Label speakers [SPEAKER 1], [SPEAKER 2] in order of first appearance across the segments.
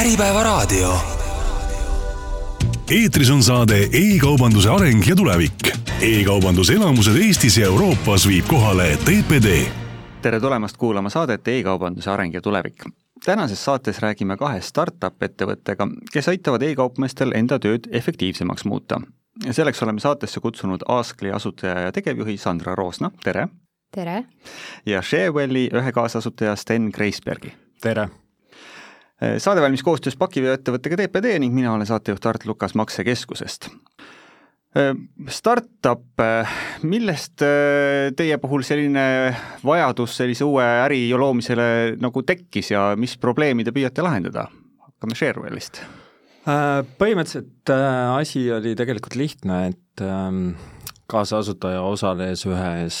[SPEAKER 1] Äripäevaraadio.
[SPEAKER 2] eetris on saade E-kaubanduse areng ja tulevik e. e-kaubanduse elamused Eestis ja Euroopas viib kohale TPD.
[SPEAKER 3] tere tulemast kuulama saadet E-kaubanduse areng ja tulevik. tänases saates räägime kahe startup ettevõttega, kes aitavad e-kaupmeestel enda tööd efektiivsemaks muuta. selleks oleme saatesse kutsunud Askli asutaja ja tegevjuhi Sandra Roosna, tere!
[SPEAKER 4] tere!
[SPEAKER 3] ja Sharewelli ühe kaasasutaja Sten Kreisbergi.
[SPEAKER 5] tere!
[SPEAKER 3] Saade valmis koostöös pakiveoettevõttega TPD ning mina olen saatejuht Art Lukas Maksekeskusest. Startup, millest teie puhul selline vajadus sellise uue äri loomisele nagu tekkis ja mis probleemi te püüate lahendada? hakkame Sharewellist.
[SPEAKER 5] Põhimõtteliselt asi oli tegelikult lihtne, et kaasasutaja osales ühes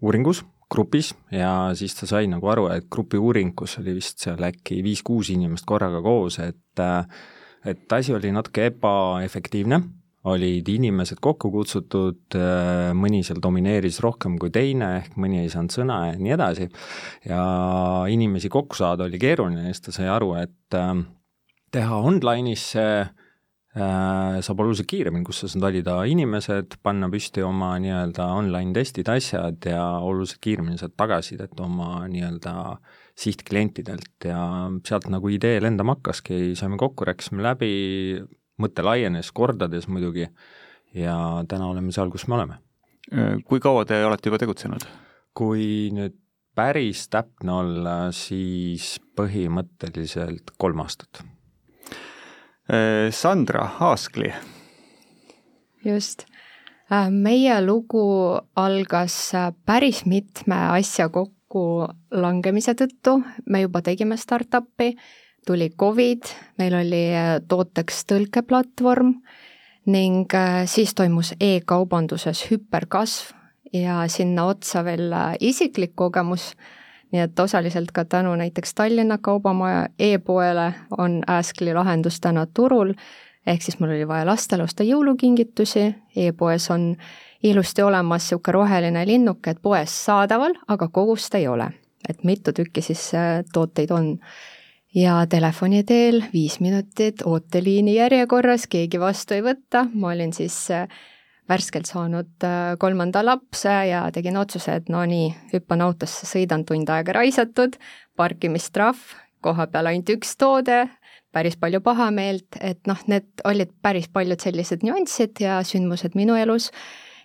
[SPEAKER 5] uuringus grupis ja siis ta sai nagu aru, et grupi uuring, kus oli vist seal äkki viis-kuus inimest korraga koos, et et asi oli natuke ebaefektiivne, olid inimesed kokku kutsutud, mõni seal domineeris rohkem kui teine, ehk mõni ei saanud sõna ja nii edasi, ja inimesi kokku saada oli keeruline ja siis ta sai aru, et teha online'is see saab oluliselt kiiremini, kus sa saad valida inimesed, panna püsti oma nii-öelda online testid, asjad ja oluliselt kiiremini saad tagasisidet oma nii-öelda sihtklientidelt ja sealt nagu idee lendama hakkaski, saime kokku, rääkisime läbi, mõte laienes kordades muidugi ja täna oleme seal, kus me oleme.
[SPEAKER 3] kui kaua te olete juba tegutsenud?
[SPEAKER 5] kui nüüd päris täpne olla, siis põhimõtteliselt kolm aastat
[SPEAKER 3] Äh, Sandra Aaskli.
[SPEAKER 4] just. Äh, meie lugu algas äh, päris mitme asja kokkulangemise tõttu, me juba tegime startup'i, tuli Covid, meil oli tooteks tõlkeplatvorm ning siis toimus e-kaubanduses hüperkasv ja sinna otsa veel isiklik kogemus nii et osaliselt ka tänu näiteks Tallinna Kaubamaja e-poele on Askli lahendus täna turul, ehk siis mul oli vaja lastele osta jõulukingitusi e, e-poes on ilusti olemas niisugune roheline linnuke, et poes saadaval, aga kogust ei ole. et mitu tükki siis äh, tooteid on. ja telefoni teel viis minutit ooteliini järjekorras, keegi vastu ei võta, ma olin siis äh, värskelt saanud äh, kolmanda lapse ja tegin otsuse, et no nii, hüppan autosse, sõidan tund aega raisatud, parkimistrahv, koha peal ainult üks toode, päris palju pahameelt, et noh, need olid päris paljud sellised nüansid ja sündmused minu elus.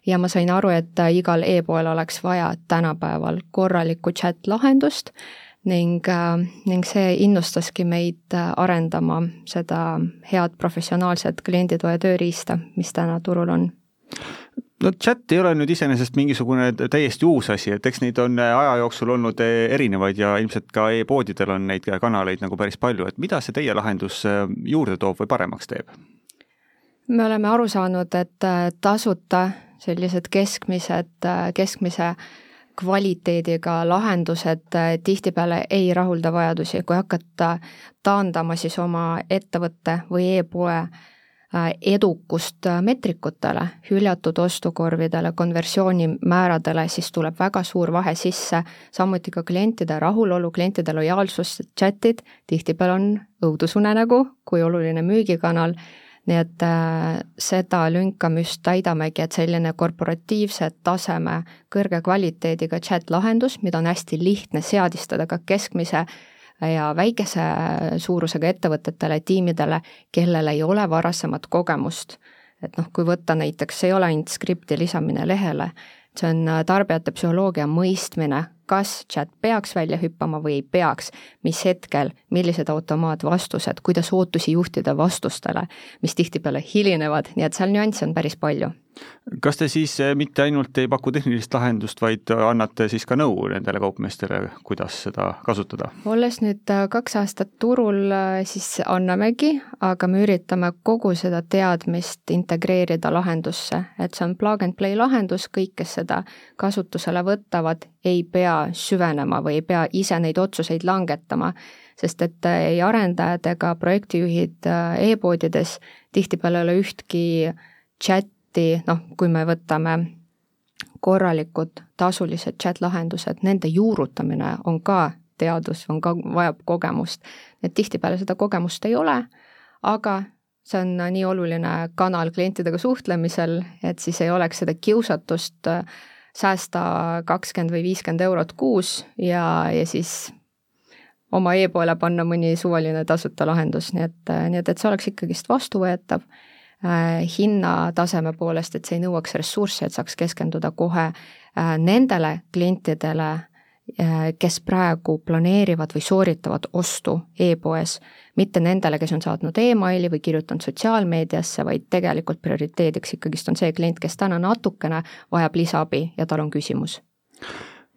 [SPEAKER 4] Ja ma sain aru, et äh, igal e-poel oleks vaja tänapäeval korralikku chat-lahendust ning, äh, ning see innustaski meid arendama seda head professionaalset klienditoe tööriista, mis täna turul on
[SPEAKER 3] no chat ei ole nüüd iseenesest mingisugune täiesti uus asi, et eks neid on aja jooksul olnud erinevaid ja ilmselt ka e-poodidel on neid kanaleid nagu päris palju, et mida see teie lahendus äh, juurde toob või paremaks teeb?
[SPEAKER 4] me oleme aru saanud, et äh, tasuta sellised keskmised, äh, keskmise kvaliteediga lahendused tihtipeale ei rahulda vajadusi, kui hakata taandama siis oma ettevõtte või e-poe Äh, edukust äh, meetrikutele, hüljatud ostukorvidele, konversioonikmääradele, siis tuleb väga suur vahe sisse, samuti ka klientide rahulolu, klientide lojaalsus, chat'id tihtipeale on õudusunenägu kui oluline müügikanal, nii et äh, seda lünka me just täidamegi, et selline korporatiivse taseme kõrge kvaliteediga chat lahendus, mida on hästi lihtne seadistada ka keskmise ja väikese suurusega ettevõtetele, tiimidele, kellel ei ole varasemat kogemust. et noh, kui võtta näiteks, see ei ole ainult skripti lisamine lehele, see on tarbijate psühholoogia mõistmine, kas chat peaks välja hüppama või ei peaks, mis hetkel, millised automaatvastused, kuidas ootusi juhtida vastustele, mis tihtipeale hilinevad, nii et seal nüansse on päris palju
[SPEAKER 3] kas te siis eh, mitte ainult ei paku tehnilist lahendust, vaid annate siis ka nõu nendele kaupmeestele, kuidas seda kasutada?
[SPEAKER 4] olles nüüd äh, kaks aastat turul, siis annamegi, aga me üritame kogu seda teadmist integreerida lahendusse, et see on plug and play lahendus, kõik, kes seda kasutusele võtavad, ei pea süvenema või ei pea ise neid otsuseid langetama, sest et äh, ei arendajad ega projektijuhid e-poodides tihtipeale ei ole ühtki chat eriti noh, kui me võtame korralikud tasulised chat-lahendused, nende juurutamine on ka teadus on ka, vajab kogemust. et tihtipeale seda kogemust ei ole, aga see on nii oluline kanal klientidega suhtlemisel, et siis ei oleks seda kiusatust äh, säästa kakskümmend või viiskümmend eurot kuus ja, ja siis oma e-poole panna mõni suvaline tasuta lahendus, nii et, nii et, et see oleks ikkagist vastuvõetav äh, hinnataseme poolest, et see ei nõuaks ressurssi, et saaks keskenduda kohe äh, nendele klientidele kes praegu planeerivad või sooritavad ostu e-poes mitte nendele, kes on saatnud emaili või kirjutanud sotsiaalmeediasse, vaid tegelikult prioriteediks ikkagist on see klient, kes täna natukene vajab lisaabi ja tal on küsimus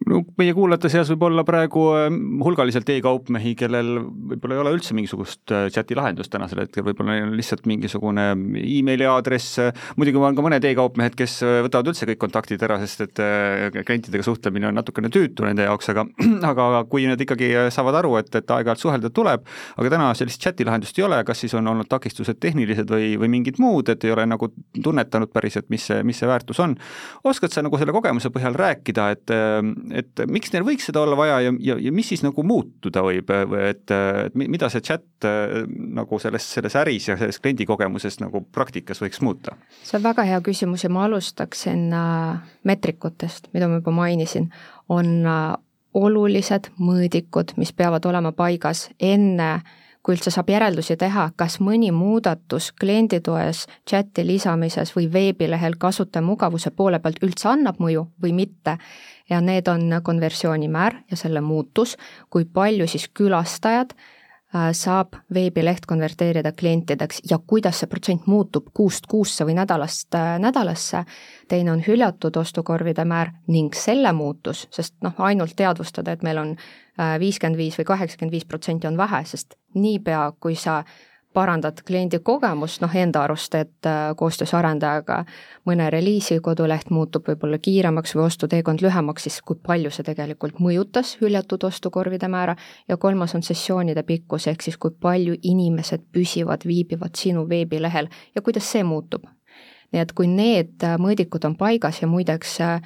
[SPEAKER 3] no meie kuulajate seas võib olla praegu ähm, hulgaliselt e-kaupmehi, kellel võib-olla ei ole üldse mingisugust äh, chati lahendust tänasel hetkel, võib-olla neil on lihtsalt mingisugune emaili aadress, muidugi on ka mõned e-kaupmehed, kes äh, võtavad üldse kõik kontaktid ära, sest et äh, klientidega suhtlemine on natukene tüütu nende jaoks, aga aga kui nad ikkagi saavad aru, et, et aeg-ajalt suhelda tuleb, aga täna sellist chati lahendust ei ole, kas siis on olnud takistused tehnilised või, või mingid muud, et ei ole nagu tunnetanud päriselt, mis see, mis see väärtus on. oskad sa nagu selle kogemuse põhjal rääkida, et et miks neil võiks seda olla vaja ja, ja, ja mis siis nagu muutuda võib, et, et mida see chat äh, nagu selles, selles äris ja selles kliendi kogemuses nagu praktikas võiks muuta?
[SPEAKER 4] see on väga hea küsimus ja ma alustaksin äh, meetrikutest, mida ma juba mainisin, on äh, olulised mõõdikud, mis peavad olema paigas enne kui üldse saab järeldusi teha, kas mõni muudatus klienditoes, chati lisamises või veebilehel kasutajamugavuse poole pealt üldse annab mõju või mitte ja need on konversioonimäär ja selle muutus, kui palju siis külastajad äh, saab veebileht konverteerida klientideks ja kuidas see protsent muutub kuust kuusse või nädalast äh, nädalasse. teine on hüljatud ostukorvide määr ning selle muutus, sest noh, ainult teadvustada, et meil on äh, viiskümmend viis või kaheksakümmend viis protsenti on vähe, sest niipea, kui sa parandad kliendi kogemust, noh enda arust, et äh, koostöös arendajaga mõne reliisi koduleht muutub võib-olla kiiremaks või ostuteekond lühemaks, siis kui palju see tegelikult mõjutas hüljatud ostukorvide määra ja kolmas on sessioonide pikkus, ehk siis kui palju inimesed püsivad, viibivad sinu veebilehel ja kuidas see muutub. nii et kui need äh, mõõdikud on paigas ja muideks äh,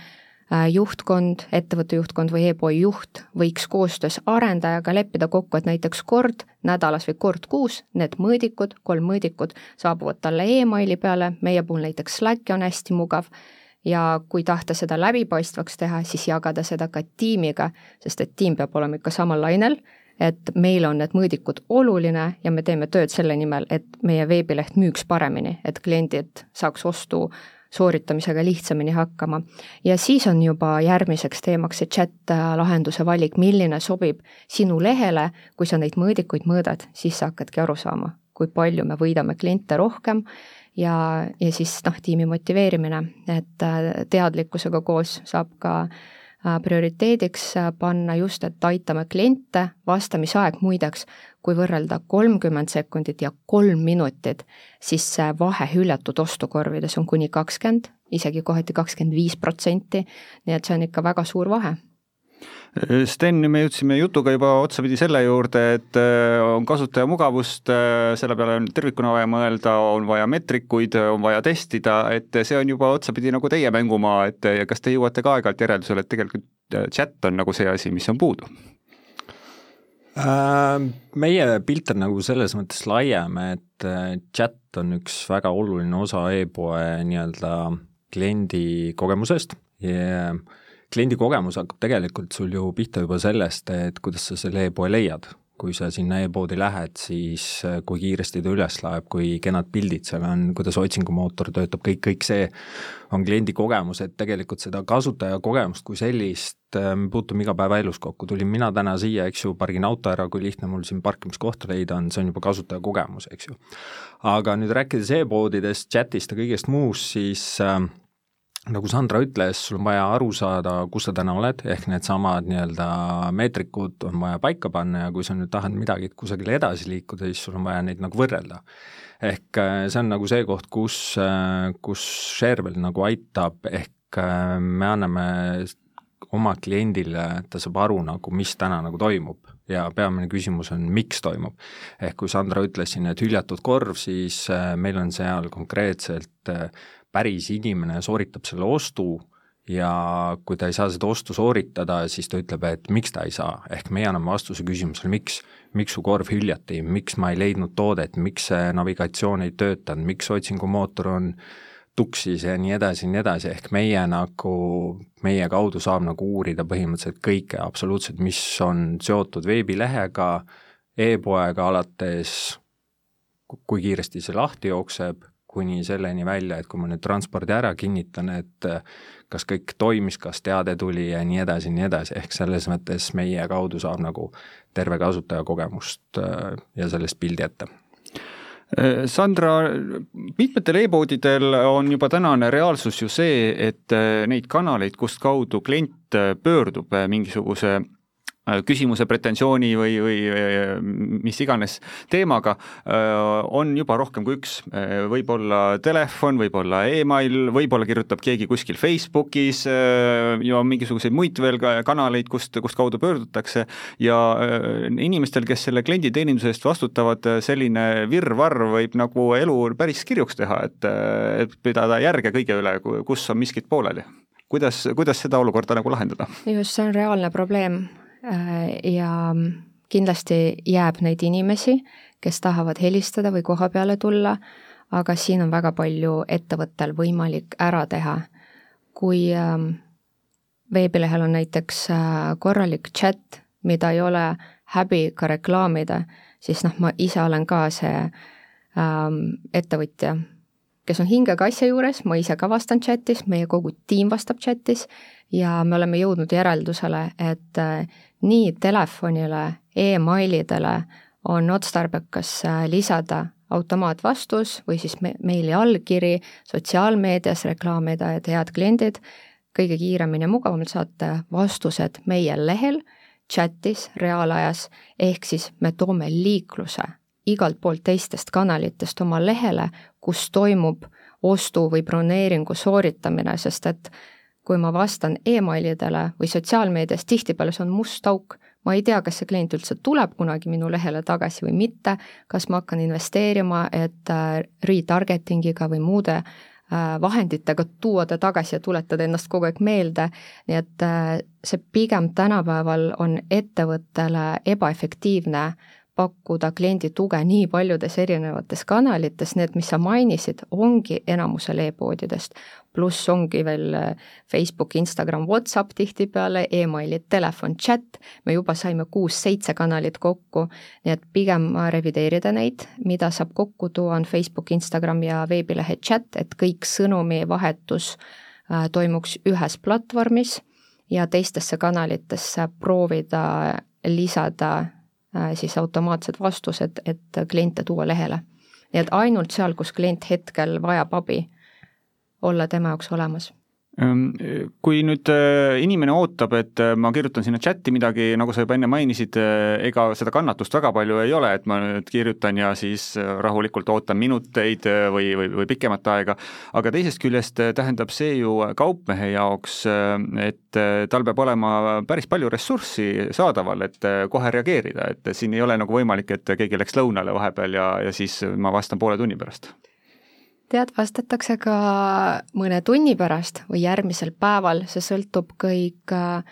[SPEAKER 4] juhtkond, ettevõtte juhtkond või e-poe juht võiks koostöös arendajaga leppida kokku, et näiteks kord nädalas või kord kuus need mõõdikud, kolm mõõdikut, saabuvad talle emaili peale, meie puhul näiteks Slack on hästi mugav, ja kui tahta seda läbipaistvaks teha, siis jagada seda ka tiimiga, sest et tiim peab olema ikka samal lainel, et meil on need mõõdikud oluline ja me teeme tööd selle nimel, et meie veebileht müüks paremini, et kliendid saaks ostu sooritamisega lihtsamini hakkama. ja siis on juba järgmiseks teemaks see chat lahenduse valik, milline sobib sinu lehele, kui sa neid mõõdikuid mõõdad, siis sa hakkadki aru saama, kui palju me võidame kliente rohkem ja, ja siis noh, tiimi motiveerimine, et äh, teadlikkusega koos saab ka äh, prioriteediks äh, panna just, et aitame kliente, vastamisaeg muideks kui võrrelda kolmkümmend sekundit ja kolm minutit, siis see vahe hüljatud ostukorvides on kuni kakskümmend, isegi kohati kakskümmend viis protsenti, nii et see on ikka väga suur vahe
[SPEAKER 3] Sten, me jõudsime jutuga juba otsapidi selle juurde, et äh, on kasutajamugavust, äh, selle peale on tervikuna vaja mõelda, on vaja meetrikuid, on vaja testida, et see on juba otsapidi nagu teie mängumaa, et kas te jõuate ka aeg-ajalt järeldusele, et tegelikult äh, chat on nagu see asi, mis on puudu?
[SPEAKER 5] Äh, meie pilt on nagu selles mõttes laiem, et äh, chat on üks väga oluline osa e-poe nii-öelda kliendi kogemusest ja kliendi kogemus hakkab tegelikult sul ju pihta juba sellest, et kuidas sa selle e-poe leiad kui sa sinna e-poodi lähed, siis äh, kui kiiresti ta üles laeb, kui kenad pildid seal on, kuidas otsingumootor töötab, kõik, kõik see on kliendi kogemus, et tegelikult seda kasutaja kogemust kui sellist äh, me puutume igapäevaelus kokku, tulin mina täna siia, eks ju, pargin auto ära, kui lihtne mul siin parkimiskohta leida on, see on juba kasutaja kogemus, eks ju. aga nüüd rääkides e-poodidest, chatist ja kõigest muust, siis äh, nagu Sandra ütles, sul on vaja aru saada, kus sa täna oled, ehk needsamad nii-öelda meetrikud on vaja paika panna ja kui sa nüüd tahad midagi kusagile edasi liikuda, siis sul on vaja neid nagu võrrelda. ehk äh, see on nagu see koht, kus, äh, kus Sharevel nagu aitab, ehk äh, me anname oma kliendile, ta saab aru nagu, mis täna nagu toimub ja peamine küsimus on, miks toimub. ehk kui Sandra ütles siin, et hüljatud korv, siis meil on seal konkreetselt päris inimene sooritab selle ostu ja kui ta ei saa seda ostu sooritada, siis ta ütleb, et miks ta ei saa, ehk meie anname vastuse küsimusele, miks, miks su korv hüljati, miks ma ei leidnud toodet, miks see navigatsioon ei töötanud, miks otsingumootor on tuksis ja nii edasi ja nii edasi, ehk meie nagu, meie kaudu saab nagu uurida põhimõtteliselt kõike absoluutselt, mis on seotud veebilehega e, e-poega alates, kui kiiresti see lahti jookseb, kuni selleni välja, et kui ma nüüd transpordi ära kinnitan, et kas kõik toimis, kas teade tuli ja nii edasi nii edasi, ehk selles mõttes meie kaudu saab nagu terve kasutajakogemust äh, ja sellest pildi ette
[SPEAKER 3] äh, Sandra, mitmetel e-poodidel on juba tänane reaalsus ju see, et äh, neid kanaleid, kust kaudu klient pöördub mingisuguse Äh, küsimuse, pretensiooni või, või mis iganes teemaga, äh, on juba rohkem kui üks. Äh, võib-olla telefon, võib-olla email, võib-olla kirjutab keegi kuskil Facebookis ja mingisuguseid muid veel ka kanaleid, kust, kust kaudu pöördutakse ja inimestel, kes selle klienditeeninduse eest vastutavad, selline virvarr võib nagu elu päris kirjuks teha, et, et pidada järge kõige üle, kus on miskit pooleli. kuidas, kuidas seda olukorda nagu lahendada?
[SPEAKER 4] just, see on reaalne probleem Äh, ja kindlasti jääb neid inimesi, kes tahavad helistada või koha peale tulla, aga siin on väga palju ettevõttel võimalik ära teha. kui ähm, veebilehel on näiteks äh, korralik chat, mida ei ole häbi ka reklaamida, siis noh, ma ise olen ka see ähm, ettevõtja, kes on hingega asja juures, ma ise ka vastan chatis, meie kogu tiim vastab chatis ja me oleme jõudnud järeldusele, et äh, nii telefonile e, emailidele on otstarbekas äh, lisada automaatvastus või siis me meili allkiri sotsiaalmeedias reklaamida, et head kliendid, kõige kiiremini ja mugavamalt saate vastused meie lehel, chatis, reaalajas, ehk siis me toome liikluse igalt poolt teistest kanalitest oma lehele, kus toimub ostu või broneeringu sooritamine, sest et kui ma vastan emailidele või sotsiaalmeedias, tihtipeale see on must auk, ma ei tea, kas see klient üldse tuleb kunagi minu lehele tagasi või mitte, kas ma hakkan investeerima, et äh, retargeting'iga või muude äh, vahenditega tuua ta tagasi ja tuletada ennast kogu aeg meelde, nii et äh, see pigem tänapäeval on ettevõttele ebaefektiivne pakkuda kliendi tuge nii paljudes erinevates kanalites, need, mis sa mainisid, ongi enamusel e-poodidest. Pluss ongi veel äh, Facebook, Instagram, Whatsapp tihtipeale e, emailid, telefon, chat, me juba saime kuus-seitse kanalit kokku, nii et pigem revideerida neid, mida saab kokku tuua, on Facebook, Instagram ja veebilehe chat, et kõik sõnumivahetus äh, toimuks ühes platvormis. Ja teistesse kanalitesse proovida lisada siis automaatsed vastused, et kliente tuua lehele. nii et ainult seal, kus klient hetkel vajab abi olla tema jaoks olemas
[SPEAKER 3] kui nüüd äh, inimene ootab, et äh, ma kirjutan sinna chati midagi, nagu sa juba enne mainisid, äh, ega seda kannatust väga palju ei ole, et ma nüüd kirjutan ja siis rahulikult ootan minuteid või, või, või pikemat aega, aga teisest küljest tähendab see ju kaupmehe jaoks, et tal peab olema päris palju ressurssi saadaval, et kohe reageerida, et siin ei ole nagu võimalik, et keegi läks lõunale vahepeal ja, ja siis ma vastan poole tunni pärast
[SPEAKER 4] tead, vastatakse ka mõne tunni pärast või järgmisel päeval, see sõltub kõik, äh,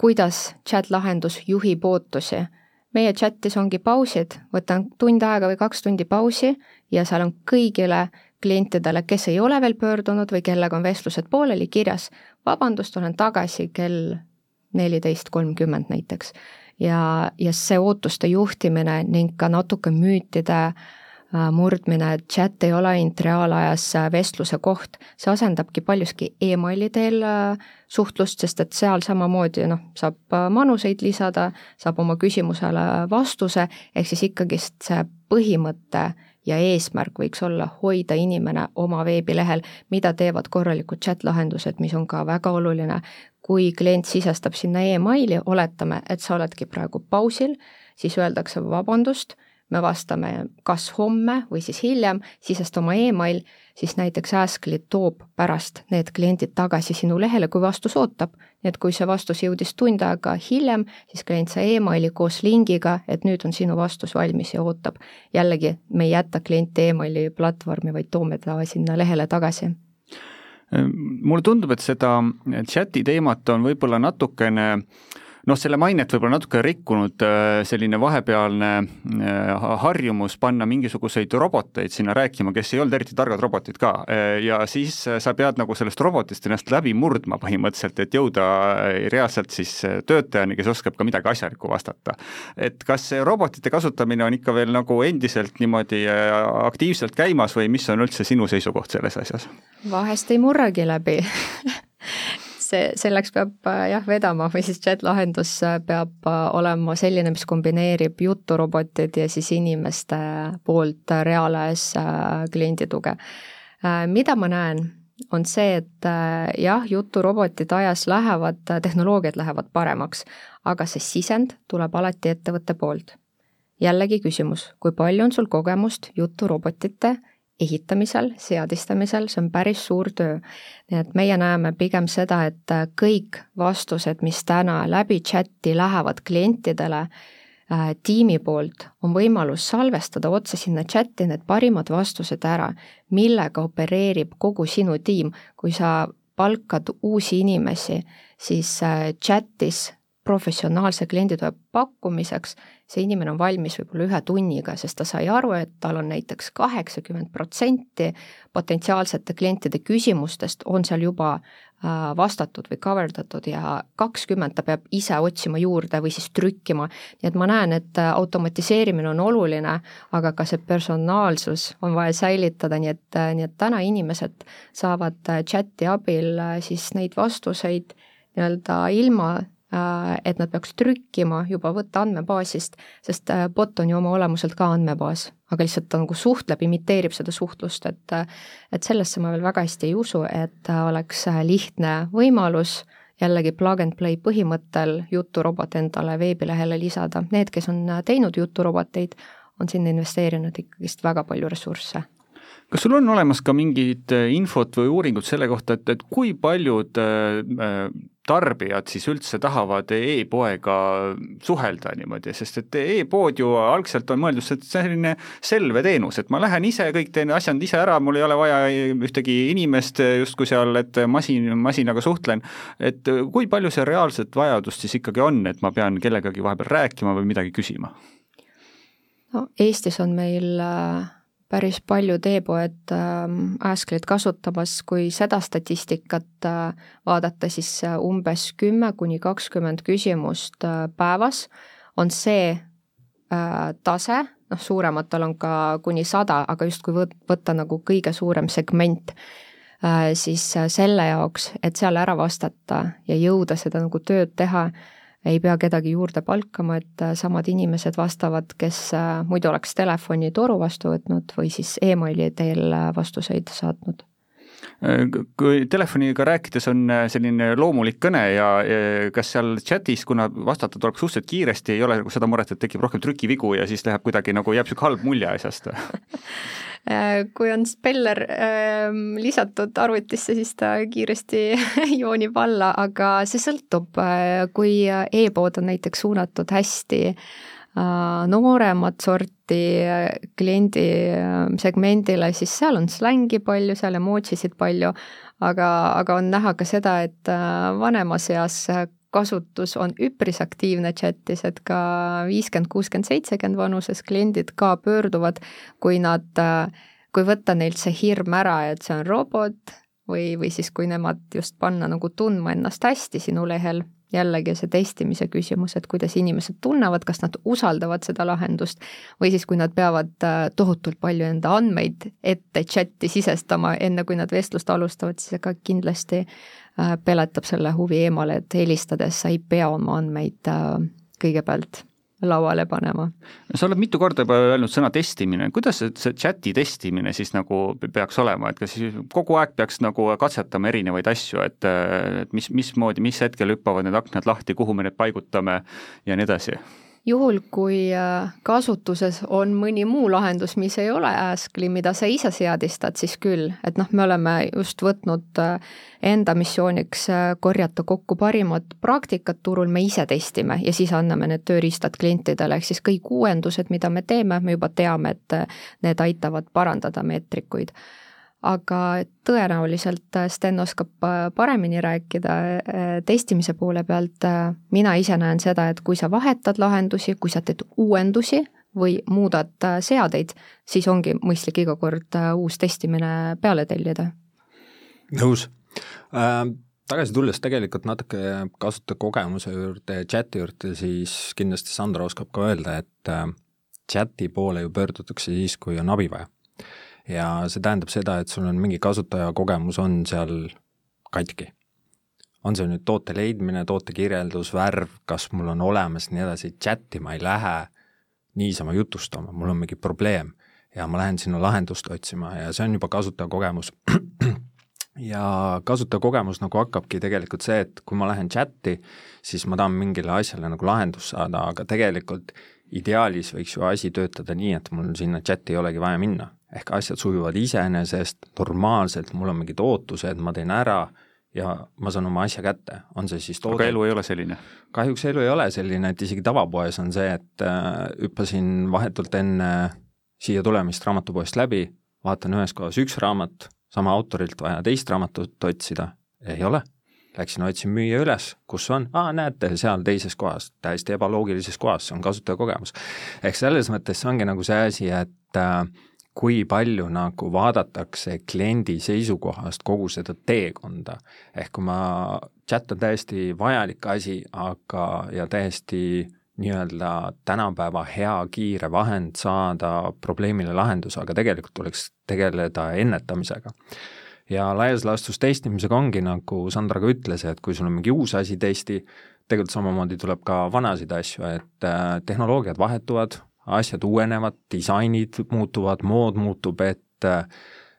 [SPEAKER 4] kuidas chat-lahendus juhib ootusi. meie chatis ongi pausid, võtan tund aega või kaks tundi pausi ja seal on kõigile klientidele, kes ei ole veel pöördunud või kellega on vestlused pooleli, kirjas vabandust, olen tagasi kell neliteist kolmkümmend näiteks. ja, ja see ootuste juhtimine ning ka natuke müütide äh, murdmine, et chat ei ole ainult reaalajas äh, vestluse koht, see asendabki paljuski emaili teel äh, suhtlust, sest et seal samamoodi noh, saab manuseid lisada, saab oma küsimusele vastuse, ehk siis ikkagist see põhimõte ja eesmärk võiks olla hoida inimene oma veebilehel, mida teevad korralikud chat-lahendused, mis on ka väga oluline. kui klient sisestab sinna emaili, oletame, et sa oledki praegu pausil, siis öeldakse vabandust me vastame kas homme või siis hiljem, sisesta oma email, siis näiteks Askly toob pärast need kliendid tagasi sinu lehele, kui vastus ootab. nii et kui see vastus jõudis tund aega hiljem, siis klient sai emaili koos lingiga, et nüüd on sinu vastus valmis ja ootab. jällegi, me ei jäta klienti emaili platvormi, vaid toome ta sinna lehele tagasi
[SPEAKER 3] mulle tundub, et seda chati teemat on võib-olla natukene äh, noh, selle mainet võib-olla natuke rikkunud äh, selline vahepealne äh, harjumus panna mingisuguseid roboteid sinna rääkima, kes ei olnud eriti targad robotid ka. Äh, ja siis sa pead nagu sellest robotist ennast läbi murdma põhimõtteliselt, et jõuda reaalselt siis töötajani, kes oskab ka midagi asjalikku vastata. et kas see robotite kasutamine on ikka veel nagu endiselt niimoodi aktiivselt käimas või mis on üldse sinu seisukoht selles asjas?
[SPEAKER 4] vahest ei murragi läbi see, selleks peab äh, jah, vedama või siis chat-lahendus äh, peab äh, olema selline, mis kombineerib juturobotid ja siis inimeste poolt reaalajas kliendi tuge. mida ma näen, on see, et jah, juturobotid ajas lähevad, tehnoloogiad lähevad paremaks, aga see sisend tuleb alati ettevõtte poolt. jällegi küsimus, kui palju on sul kogemust juturobotite ehitamisel, seadistamisel, see on päris suur töö. nii et meie näeme pigem seda, et kõik vastused, mis täna läbi chati lähevad klientidele äh, tiimi poolt, on võimalus salvestada otse sinna chati need parimad vastused ära, millega opereerib kogu sinu tiim. kui sa palkad uusi inimesi, siis äh, chatis professionaalse klienditoe pakkumiseks, see inimene on valmis võib-olla ühe tunniga, sest ta sai aru, et tal on näiteks kaheksakümmend protsenti potentsiaalsete klientide küsimustest on seal juba äh, vastatud või cover datud ja kakskümmend ta peab ise otsima juurde või siis trükkima. nii et ma näen, et äh, automatiseerimine on oluline, aga ka see personaalsus on vaja säilitada, nii et, äh, nii et täna inimesed saavad chati abil siis neid vastuseid nii-öelda ilma et nad peaks trükkima juba võtta andmebaasist, sest äh, bot on ju oma olemuselt ka andmebaas, aga lihtsalt ta nagu suhtleb, imiteerib seda suhtlust, et äh, et sellesse ma veel väga hästi ei usu, et oleks lihtne võimalus jällegi plug and play põhimõttel juturobot endale veebilehele lisada, need, kes on teinud juturoboteid, on sinna investeerinud ikkagist väga palju ressursse
[SPEAKER 3] kas sul on olemas ka mingit infot või uuringut selle kohta, et, et kui paljud äh, tarbijad siis üldse tahavad e-poega suhelda niimoodi, sest et e-pood ju algselt on mõeldud selline selve teenus, et ma lähen ise, kõik teen asjad ise ära, mul ei ole vaja ühtegi inimest justkui seal, et masin, masinaga suhtlen. et kui palju see reaalset vajadust siis ikkagi on, et ma pean kellegagi vahepeal rääkima või midagi küsima?
[SPEAKER 4] no Eestis on meil äh päris paljud e-poed ähm, Asklit kasutamas, kui seda statistikat äh, vaadata, siis äh, umbes kümme kuni kakskümmend küsimust äh, päevas on see tase, noh, suurematel on ka kuni sada, aga justkui võtta nagu kõige suurem segment, siis selle jaoks, et seal ära vastata ja jõuda seda nagu tööd teha ei pea kedagi juurde palkama, et äh, samad inimesed vastavad, kes äh, muidu oleks telefoni toru vastu võtnud või siis emaili teel äh, vastuseid saatnud.
[SPEAKER 3] Kui telefoniga rääkides on selline loomulik kõne ja kas seal chatis, kuna vastata tuleb suhteliselt kiiresti, ei ole nagu seda muret, et tekib rohkem trükivigu ja siis läheb kuidagi nagu jääb niisugune halb mulje asjast?
[SPEAKER 4] Äh, kui on speller ähm, lisatud arvutisse, siis ta kiiresti joonib alla, aga see sõltub, äh, kui e-pood on näiteks suunatud hästi äh, nooremat sorti kliendi segmendile, siis seal on slängi palju, seal emojisid palju, aga, aga on näha ka seda, et vanemas eas kasutus on üpris aktiivne chatis, et ka viiskümmend, kuuskümmend, seitsekümmend vanuses kliendid ka pöörduvad, kui nad, kui võtta neilt see hirm ära, et see on robot või, või siis kui nemad just panna nagu tundma ennast hästi sinu lehel, jällegi see testimise küsimus, et kuidas inimesed tunnevad, kas nad usaldavad seda lahendust või siis, kui nad peavad äh, tohutult palju enda andmeid ette chati sisestama, enne kui nad vestlust alustavad, siis ega kindlasti Äh, peletab selle huvi eemale, et helistades sa ei pea oma andmeid äh, kõigepealt lauale panema.
[SPEAKER 3] sa oled mitu korda juba öelnud sõna testimine, kuidas see, see chati testimine siis nagu peaks olema, et kas siis kogu aeg peaks nagu katsetama erinevaid asju, et, et mis, mismoodi, mis hetkel hüppavad need aknad lahti, kuhu me need paigutame ja nii edasi?
[SPEAKER 4] Juhul, kui äh, kasutuses on mõni muu lahendus, mis ei ole Askli, mida sa ise seadistad, siis küll, et noh, me oleme just võtnud äh, enda missiooniks äh, korjata kokku parimad praktikad turul, me ise testime ja siis anname need tööriistad klientidele, ehk siis kõik uuendused, mida me teeme, me juba teame, et need aitavad parandada meetrikuid aga tõenäoliselt Sten oskab paremini rääkida testimise poole pealt, mina ise näen seda, et kui sa vahetad lahendusi, kui sa teed uuendusi või muudad seadeid, siis ongi mõistlik iga kord uus testimine peale tellida.
[SPEAKER 5] nõus äh, tagasi tulles tegelikult natuke kasutajakogemuse juurde ja chati juurde, siis kindlasti Sandra oskab ka öelda, et äh, chati poole ju pöördutakse siis, kui on abi vaja. Ja see tähendab seda, et sul on mingi kasutajakogemus on seal katki. on see nüüd toote leidmine, toote kirjeldus, värv, kas mul on olemas, nii edasi, chati ma ei lähe niisama jutustama, mul on mingi probleem ja ma lähen sinna lahendust otsima ja see on juba kasutajakogemus ja kasutajakogemus nagu hakkabki tegelikult see, et kui ma lähen chati, siis ma tahan mingile asjale nagu lahendust saada, aga tegelikult ideaalis võiks ju asi töötada nii, et mul sinna chati ei olegi vaja minna. Ehk asjad sujuvad iseenesest normaalselt, mul on mingid ootused, ma teen ära ja ma saan oma asja kätte, on see siis toode
[SPEAKER 3] aga elu ei ole selline?
[SPEAKER 5] kahjuks elu ei ole selline, et isegi tavapoes on see, et äh, hüppasin vahetult enne siia tulemist raamatupoest läbi, vaatan ühes kohas üks raamat, sama autorilt vaja teist raamatut otsida, ei ole. Läksin otsin müüja üles, kus on, aa näete, seal teises kohas, täiesti ebaloogilises kohas, see on kasutajakogemus. ehk selles mõttes see ongi nagu see asi, et äh, kui palju nagu vaadatakse kliendi seisukohast kogu seda teekonda. ehk kui ma, chat on täiesti vajalik asi, aga, ja täiesti nii-öelda tänapäeva hea kiire vahend saada probleemile lahendus, aga tegelikult tuleks tegeleda ennetamisega. ja laias laastus testimisega ongi, nagu Sandra ka ütles, et kui sul on mingi uus asi testi, tegelikult samamoodi tuleb ka vanasid asju, et äh, tehnoloogiad vahetuvad, asjad uuenevad, disainid muutuvad, mood muutub, et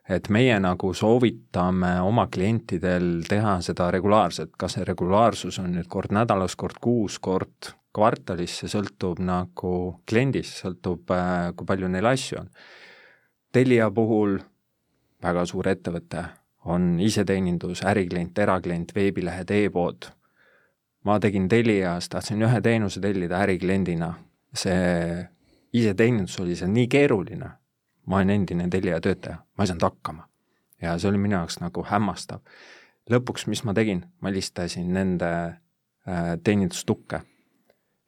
[SPEAKER 5] et meie nagu soovitame oma klientidel teha seda regulaarselt, kas see regulaarsus on nüüd kord nädalas, kord kuus, kord kvartalis, see sõltub nagu kliendist, sõltub, kui palju neil asju on. Telia puhul väga suur ettevõte, on iseteenindus, äriklient, eraklient, veebilehed e, e-pood. ma tegin Telias, tahtsin ühe teenuse tellida ärikliendina, see iseteenindus oli seal nii keeruline, ma olen endine Telia töötaja, ma ei saanud hakkama. ja see oli minu jaoks nagu hämmastav. lõpuks, mis ma tegin, ma helistasin nende äh, teenindustukke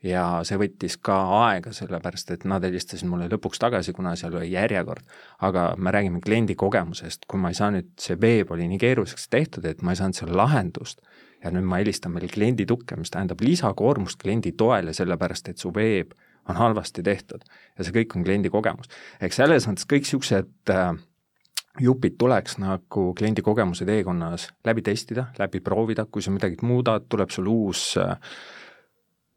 [SPEAKER 5] ja see võttis ka aega, sellepärast et nad helistasid mulle lõpuks tagasi, kuna seal oli järjekord. aga me räägime kliendi kogemusest, kui ma ei saa nüüd, see veeb oli nii keeruliseks tehtud, et ma ei saanud selle lahendust ja nüüd ma helistan veel kliendi tukke, mis tähendab lisakoormust kliendi toele, sellepärast et su veeb on halvasti tehtud ja see kõik on kliendi kogemus. ehk selles mõttes kõik niisugused äh, jupid tuleks nagu kliendi kogemuse teekonnas läbi testida, läbi proovida, kui sa midagi muudad, tuleb sul uus äh,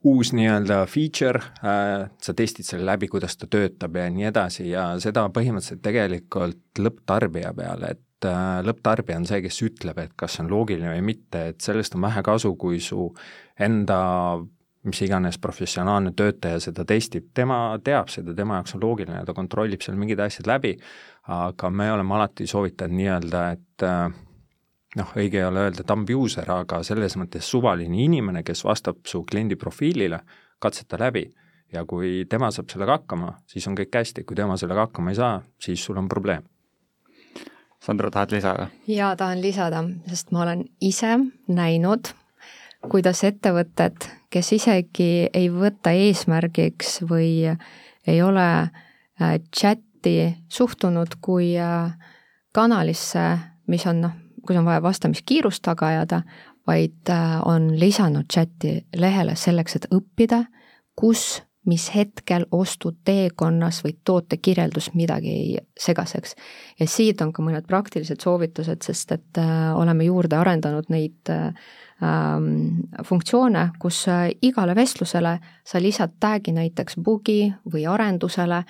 [SPEAKER 5] uus nii-öelda feature äh,, sa testid selle läbi, kuidas ta töötab ja nii edasi ja seda põhimõtteliselt tegelikult lõpptarbija peale, et lõpptarbija on see, kes ütleb, et kas see on loogiline või mitte, et sellest on vähe kasu, kui su enda mis iganes professionaalne töötaja seda testib, tema teab seda, tema jaoks on loogiline, ta kontrollib seal mingid asjad läbi, aga me oleme alati soovitanud nii-öelda, et äh, noh, õige ei ole öelda thumb user, aga selles mõttes suvaline inimene, kes vastab su kliendi profiilile, katseta läbi ja kui tema saab sellega hakkama, siis on kõik hästi, kui tema sellega hakkama ei saa, siis sul on probleem.
[SPEAKER 3] Sandra, tahad lisada?
[SPEAKER 4] jaa, tahan lisada, sest ma olen ise näinud, kuidas ettevõtted, kes isegi ei võta eesmärgiks või ei ole äh, chati suhtunud kui äh, kanalisse, mis on noh, kus on vaja vastamiskiirust taga ajada, vaid äh, on lisanud chati lehele selleks, et õppida, kus, mis hetkel ostuteekonnas või tootekirjeldus midagi segaseks. ja siit on ka mõned praktilised soovitused, sest et oleme juurde arendanud neid funktsioone, kus äh, igale vestlusele sa lisad tag'i näiteks bugi või arendusele.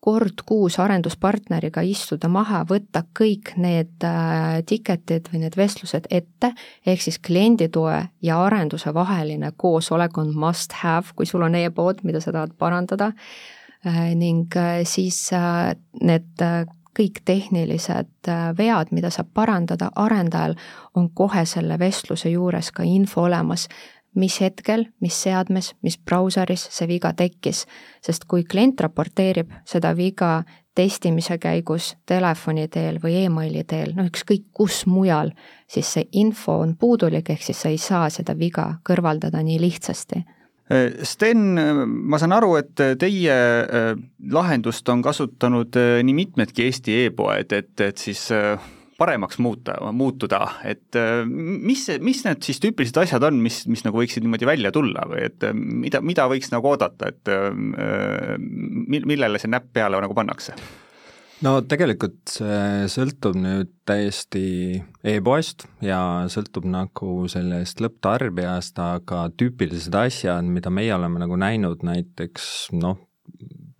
[SPEAKER 4] Kord kuus arenduspartneriga istuda maha, võtta kõik need äh, ticket'id või need vestlused ette, ehk siis klienditoe ja arenduse vaheline koosolek on must have, kui sul on e-pood, mida sa tahad parandada. Äh,, ning siis need kõik tehnilised äh, vead, mida saab parandada arendajal, on kohe selle vestluse juures ka info olemas mis hetkel, mis seadmes, mis brauseris see viga tekkis. sest kui klient raporteerib seda viga testimise käigus telefoni teel või emaili teel, noh ükskõik kus mujal, siis see info on puudulik, ehk siis sa ei saa seda viga kõrvaldada nii lihtsasti
[SPEAKER 3] Sten, ma saan aru, et teie äh, lahendust on kasutanud äh, nii mitmedki Eesti e-poed, et, et siis äh, paremaks muuta, muutuda, et äh, mis, mis need siis tüüpilised asjad on, mis, mis nagu võiksid niimoodi välja tulla või et äh, mida, mida võiks nagu oodata, et äh, millele see näpp peale nagu pannakse?
[SPEAKER 5] No tegelikult see sõltub nüüd täiesti e-poest ja sõltub nagu sellest lõpptarbijast, aga tüüpilised asjad, mida meie oleme nagu näinud, näiteks noh,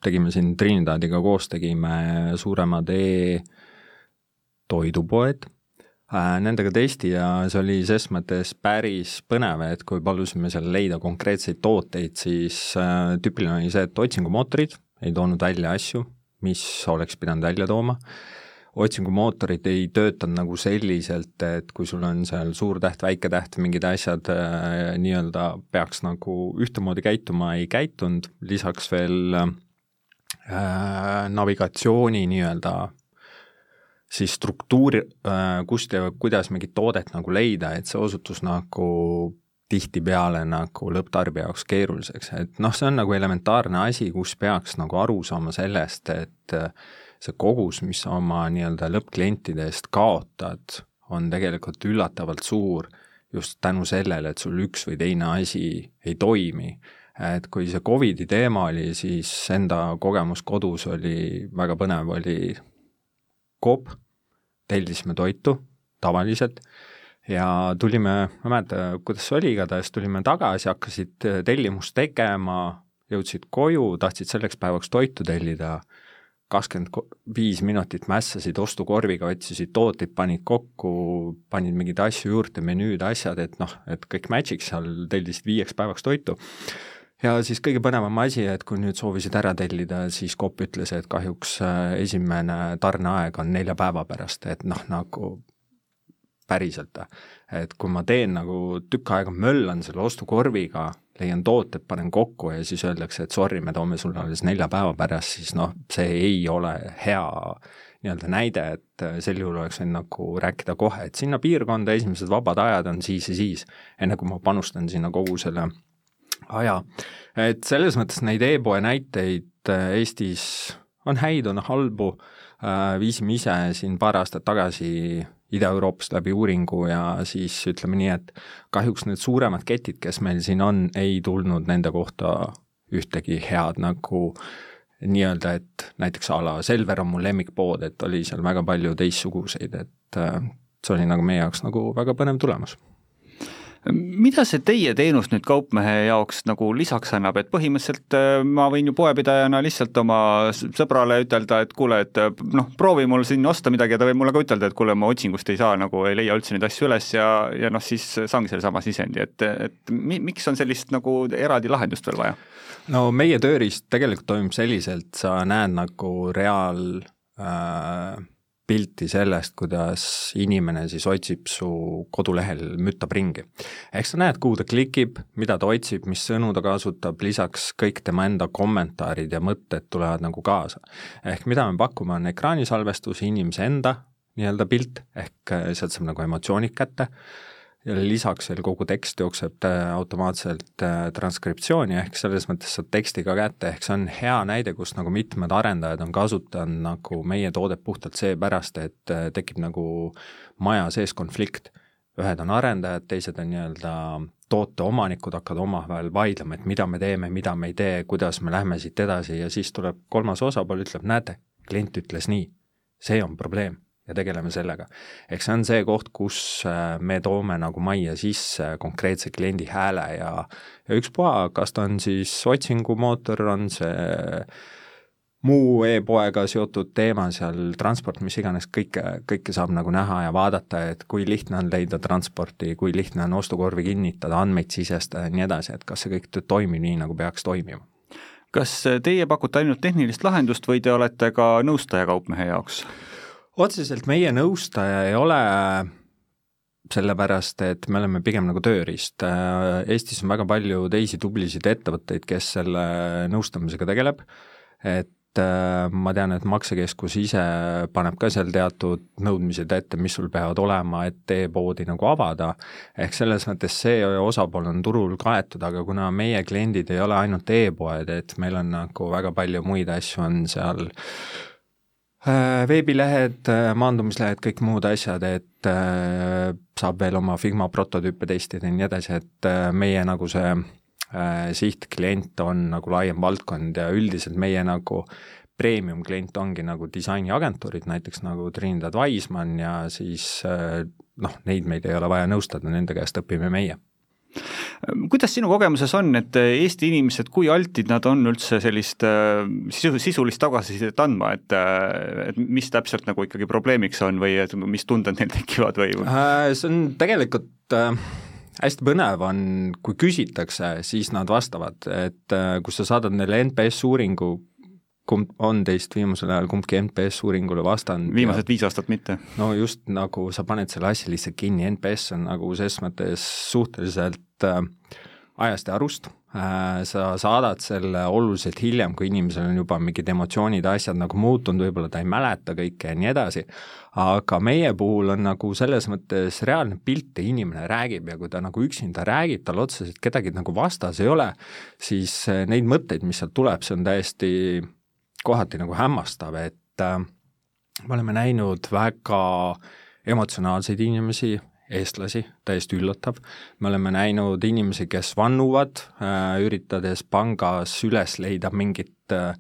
[SPEAKER 5] tegime siin Trinidadiga koos, tegime suuremad e- toidupoed, äh, nendega testi ja see oli ses mõttes päris põnev, et kui palusime seal leida konkreetseid tooteid, siis äh, tüüpiline oli see, et otsingumootorid ei toonud välja asju, mis oleks pidanud välja tooma, otsingumootorid ei töötanud nagu selliselt, et kui sul on seal suur täht, väike täht, mingid asjad äh, nii-öelda peaks nagu ühtemoodi käituma, ei käitunud, lisaks veel äh, navigatsiooni nii-öelda siis struktuuri, äh, kust ja kuidas mingit toodet nagu leida, et see osutus nagu tihtipeale nagu lõpptarbija jaoks keeruliseks, et noh, see on nagu elementaarne asi, kus peaks nagu aru saama sellest, et äh, see kogus, mis sa oma nii-öelda lõppklientide eest kaotad, on tegelikult üllatavalt suur just tänu sellele, et sul üks või teine asi ei toimi. et kui see Covidi teema oli, siis enda kogemus kodus oli väga põnev, oli Coop, tellisime toitu tavaliselt ja tulime, ma ei mäleta, kuidas see oli, igatahes tulime tagasi, hakkasid tellimust tegema, jõudsid koju, tahtsid selleks päevaks toitu tellida, kakskümmend viis minutit mässasid ostukorviga, otsisid tooteid, panid kokku, panid mingeid asju juurde, menüüd, asjad, et noh, et kõik match'iks seal, tellisid viieks päevaks toitu. Ja siis kõige põnevam asi, et kui nüüd soovisid ära tellida, siis Coop ütles, et kahjuks äh, esimene tarneaeg on nelja päeva pärast, et noh, nagu päriselt, et kui ma teen nagu tükk aega möllan selle ostukorviga, leian tooted, panen kokku ja siis öeldakse, et sorry, me toome sulle alles nelja päeva pärast, siis noh, see ei ole hea nii-öelda näide, et sel juhul oleks võinud nagu rääkida kohe, et sinna piirkonda esimesed vabad ajad on siis ja siis, enne kui ma panustan sinna kogu selle aja. et selles mõttes neid e-poe näiteid äh, Eestis on häid, on halbu, äh, viisime ise siin paar aastat tagasi Ida-Euroopast läbi uuringu ja siis ütleme nii, et kahjuks need suuremad ketid, kes meil siin on, ei tulnud nende kohta ühtegi head nagu nii-öelda, et näiteks a la Selver on mu lemmikpood, et oli seal väga palju teistsuguseid, et äh, see oli nagu meie jaoks nagu väga põnev tulemus
[SPEAKER 3] mida see teie teenus nüüd kaupmehe jaoks nagu lisaks annab, et põhimõtteliselt äh, ma võin ju poepidajana lihtsalt oma sõbrale ütelda, et kuule, et äh, noh, proovi mul siin osta midagi ja ta võib mulle ka ütelda, et kuule, ma otsingust ei saa nagu, ei leia üldse neid asju üles ja, ja noh, siis saangi sellesama sisendi, et, et mi, miks on sellist nagu eraldi lahendust veel vaja?
[SPEAKER 5] no meie tööriist tegelikult toimub selliselt, sa näed nagu reaal äh, pilti sellest, kuidas inimene siis otsib su kodulehel, müttab ringi. ehk sa näed, kuhu ta klikib, mida ta otsib, mis sõnu ta kasutab, lisaks kõik tema enda kommentaarid ja mõtted tulevad nagu kaasa. ehk mida me pakume, on ekraanisalvestus, inimese enda nii-öelda pilt, ehk sealt saab nagu emotsioonid kätte ja lisaks veel kogu tekst jookseb äh, automaatselt äh, transkriptsiooni, ehk selles mõttes saad teksti ka kätte, ehk see on hea näide, kus nagu mitmed arendajad on kasutanud nagu meie toodet puhtalt seepärast, et äh, tekib nagu maja sees konflikt. ühed on arendajad, teised on nii-öelda toote omanikud hakkavad omavahel vaidlema, et mida me teeme, mida me ei tee, kuidas me lähme siit edasi ja siis tuleb kolmas osapool, ütleb, näete, klient ütles nii, see on probleem ja tegeleme sellega. eks see on see koht, kus äh, me toome nagu majja sisse konkreetse kliendi hääle ja, ja ükspuha, kas ta on siis otsingumootor, on see muu e-poega seotud teema seal, transport, mis iganes, kõike, kõike saab nagu näha ja vaadata, et kui lihtne on leida transporti, kui lihtne on ostukorvi kinnitada, andmeid sisestada ja nii edasi, et kas see kõik toimib nii, nagu peaks toimima.
[SPEAKER 3] kas teie pakute ainult tehnilist lahendust või te olete ka nõustaja kaupmehe jaoks?
[SPEAKER 5] Otseselt meie nõustaja ei ole sellepärast et me oleme pigem nagu tööriist. Eestis on väga palju teisi tublisid ettevõtteid, kes selle nõustamisega tegeleb, et ma tean, et Maksekeskus ise paneb ka seal teatud nõudmised ette, mis sul peavad olema, et e-poodi nagu avada, ehk selles mõttes see osapool on turul kaetud, aga kuna meie kliendid ei ole ainult e-poed, et meil on nagu väga palju muid asju, on seal Äh, veebilehed, äh, maandumislehed, kõik muud asjad, et äh, saab veel oma Figma prototüüpe testida ja nii edasi, et meie nagu see sihtklient on nagu laiem valdkond ja üldiselt meie nagu premium klient ongi nagu disainiagentuurid, näiteks nagu Trinidad Wiseman ja siis noh, neid meil ei ole vaja nõustada, nende käest õpime meie
[SPEAKER 3] kuidas sinu kogemuses on, et Eesti inimesed, kui altid nad on üldse sellist äh, sisu, sisulist tagasisidet andma, et, äh, et mis täpselt nagu ikkagi probleemiks on või et mis tunded neil tekivad või?
[SPEAKER 5] Äh, see on tegelikult äh, hästi põnev on, kui küsitakse, siis nad vastavad, et kui sa saadad neile NPS uuringu, kumb on teist viimasel ajal kumbki NPS uuringule vastanud.
[SPEAKER 3] viimased ja, viis aastat mitte.
[SPEAKER 5] no just nagu sa paned selle asja lihtsalt kinni, NPS on nagu ses mõttes suhteliselt äh, ajast ja arust äh,, sa saadad selle oluliselt hiljem, kui inimesel on juba mingid emotsioonid, asjad nagu muutunud, võib-olla ta ei mäleta kõike ja nii edasi, aga meie puhul on nagu selles mõttes reaalne pilt ja inimene räägib ja kui ta nagu üksinda räägib, tal otseselt kedagi nagu vastas ei ole, siis äh, neid mõtteid, mis sealt tuleb, see on täiesti kohati nagu hämmastav, et äh, me oleme näinud väga emotsionaalseid inimesi, eestlasi, täiesti üllatav, me oleme näinud inimesi, kes vannuvad äh,, üritades pangas üles leida mingit äh,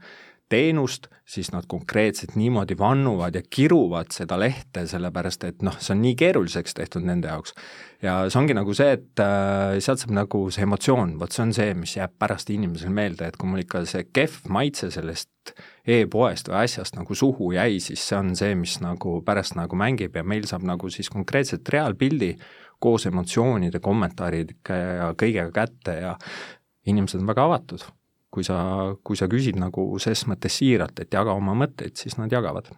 [SPEAKER 5] teenust, siis nad konkreetselt niimoodi vannuvad ja kiruvad seda lehte, sellepärast et noh, see on nii keeruliseks tehtud nende jaoks. ja see ongi nagu see, et äh, sealt saab nagu see emotsioon, vot see on see, mis jääb pärast inimesel meelde, et kui mul ikka see kehv maitse sellest e-poest või asjast nagu suhu jäi, siis see on see, mis nagu pärast nagu mängib ja meil saab nagu siis konkreetselt reaalpildi koos emotsioonide, kommentaaridega ja kõigega kätte ja inimesed on väga avatud kui sa, kui sa küsid nagu ses mõttes siiralt, et jaga oma mõtteid, siis nad jagavad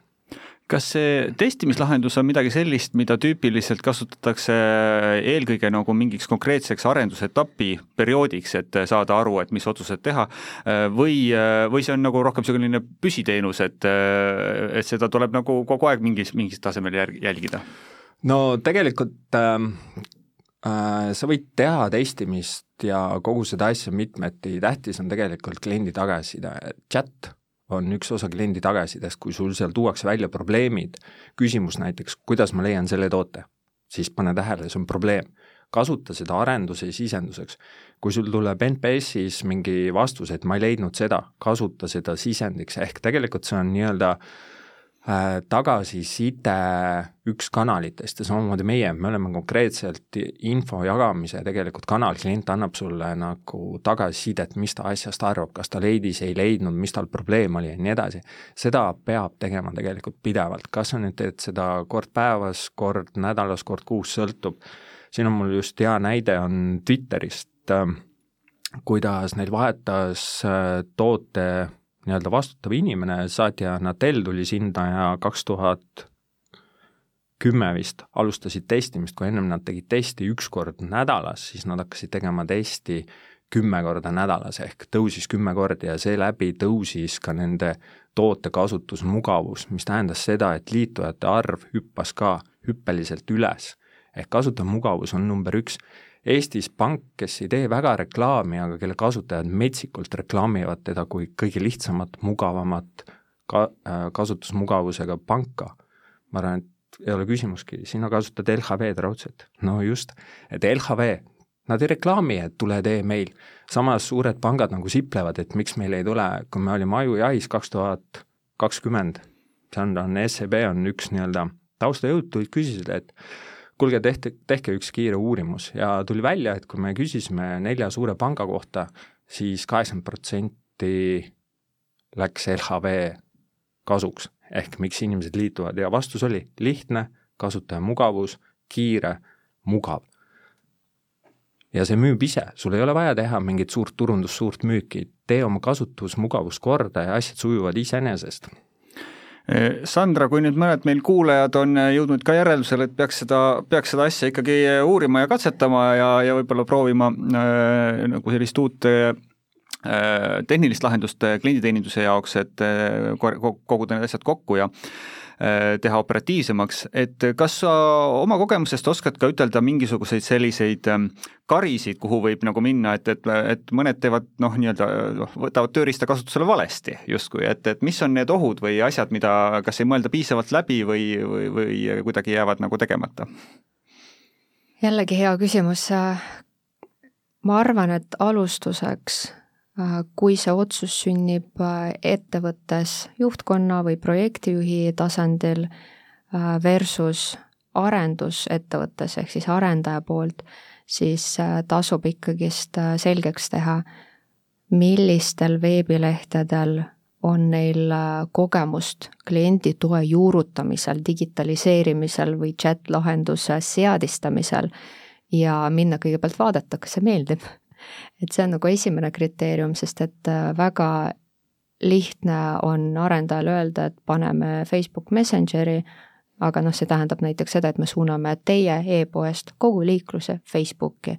[SPEAKER 3] kas see testimislahendus on midagi sellist, mida tüüpiliselt kasutatakse eelkõige nagu mingiks konkreetseks arendusetapi perioodiks, et saada aru, et mis otsused teha, või, või see on nagu rohkem selline püsiteenus, et, et seda tuleb nagu kogu aeg mingis, mingis tasemel järg, jälgida?
[SPEAKER 5] no tegelikult ähm, äh, sa võid teha testimist ja kogu seda asja mitmeti, tähtis on tegelikult kliendi tagasiside, chat on üks osa kliendi tagasisidest, kui sul seal tuuakse välja probleemid, küsimus näiteks, kuidas ma leian selle toote, siis pane tähele, see on probleem. kasuta seda arenduse sisenduseks. kui sul tuleb NPS-is mingi vastus, et ma ei leidnud seda, kasuta seda sisendiks, ehk tegelikult see on nii-öelda äh, Äh, tagasiside üks kanalitest ja samamoodi meie, me oleme konkreetselt info jagamise tegelikult kanal, klient annab sulle nagu tagasisidet, mis ta asjast arvab, kas ta leidis, ei leidnud, mis tal probleem oli ja nii edasi. seda peab tegema tegelikult pidevalt, kas sa nüüd teed seda kord päevas, kord nädalas, kord kuus, sõltub. siin on mul just hea näide, on Twitterist, äh, kuidas neil vahetas äh, toote nii-öelda vastutav inimene, Satya Nadell tuli sinna ja kaks tuhat kümme vist alustasid testimist, kui ennem nad tegid testi üks kord nädalas, siis nad hakkasid tegema testi kümme korda nädalas ehk tõusis kümme korda ja seeläbi tõusis ka nende toote kasutusmugavus, mis tähendas seda, et liitujate arv hüppas ka hüppeliselt üles. ehk kasutajamugavus on number üks Eestis pank, kes ei tee väga reklaami, aga kelle kasutajad metsikult reklaamivad teda kui kõige lihtsamat, mugavamat ka-, äh, kasutusmugavusega panka, ma arvan, et ei ole küsimustki, sina kasutad LHV-d raudselt. no just, et LHV, nad ei reklaami, et tule tee meil. samas suured pangad nagu siplevad, et miks meil ei tule, kui me olime Ajujahis kaks tuhat kakskümmend, see on, on SEB on üks nii-öelda taustajõud, tulid, küsisid, et kuulge, tehke, tehke üks kiire uurimus. Ja tuli välja, et kui me küsisime nelja suure panga kohta siis, siis kaheksakümmend protsenti läks LHV kasuks, ehk miks inimesed liituvad. Ja vastus oli lihtne, kasutajamugavus, kiire, mugav. ja see müüb ise, sul ei ole vaja teha mingit suurt turundust, suurt müüki, tee oma kasutusmugavust korda ja asjad sujuvad iseenesest
[SPEAKER 3] Sandra, kui nüüd mõned meil kuulajad on jõudnud ka järeldusele, et peaks seda, peaks seda asja ikkagi uurima ja katsetama ja, ja võib-olla proovima äh, nagu sellist uut äh, tehnilist lahendust klienditeeninduse jaoks, et äh, koguda need asjad kokku ja Äh, teha operatiivsemaks, et kas sa oma kogemusest oskad ka ütelda mingisuguseid selliseid ähm, karisid, kuhu võib nagu minna, et, et, et mõned teevad noh, nii-öelda noh, võtavad tööriista kasutusele valesti justkui, et, et mis on need ohud või asjad, mida kas ei mõelda piisavalt läbi või, või, või kuidagi jäävad nagu tegemata?
[SPEAKER 4] jällegi hea küsimus. ma arvan, et alustuseks Äh, kui see otsus sünnib äh, ettevõttes juhtkonna või projektijuhi tasandil äh, versus arendusettevõttes ehk siis arendaja poolt, siis tasub ikkagist selgeks teha, millistel veebilehtedel on neil kogemust kliendi toe juurutamisel, digitaliseerimisel või chat-lahenduse seadistamisel. Ja minna kõigepealt vaadata, kas see meeldib et see on nagu esimene kriteerium, sest et äh, väga lihtne on arendajal öelda, et paneme Facebook Messengeri, aga noh, see tähendab näiteks seda, et me suuname teie e-poest kogu liikluse Facebooki.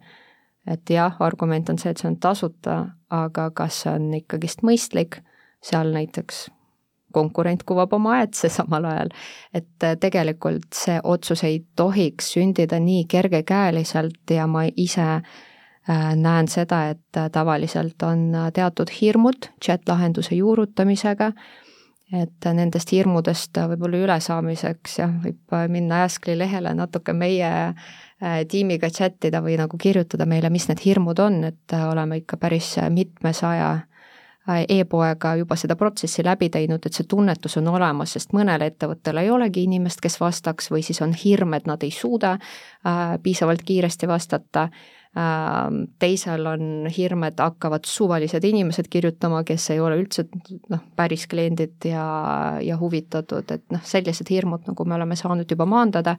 [SPEAKER 4] et jah, argument on see, et see on tasuta, aga kas see on ikkagist mõistlik, seal näiteks konkurent kuvab oma aedse samal ajal. et äh, tegelikult see otsus ei tohiks sündida nii kergekäeliselt ja ma ise Äh, näen seda, et äh, tavaliselt on äh, teatud hirmud chat-lahenduse juurutamisega, et nendest hirmudest võib-olla ülesaamiseks jah, võib minna Askli lehele natuke meie tiimiga chat ida või nagu kirjutada meile, mis need hirmud on, et oleme ikka päris mitmesaja e-poega juba seda protsessi läbi teinud, et see tunnetus on olemas, sest mõnel ettevõttel ei olegi inimest, kes vastaks, või siis on hirm, et nad ei suuda piisavalt kiiresti vastata teisel on hirm, et hakkavad suvalised inimesed kirjutama, kes ei ole üldse noh, päris kliendid ja, ja huvitatud, et noh, sellised hirmud, nagu me oleme saanud juba maandada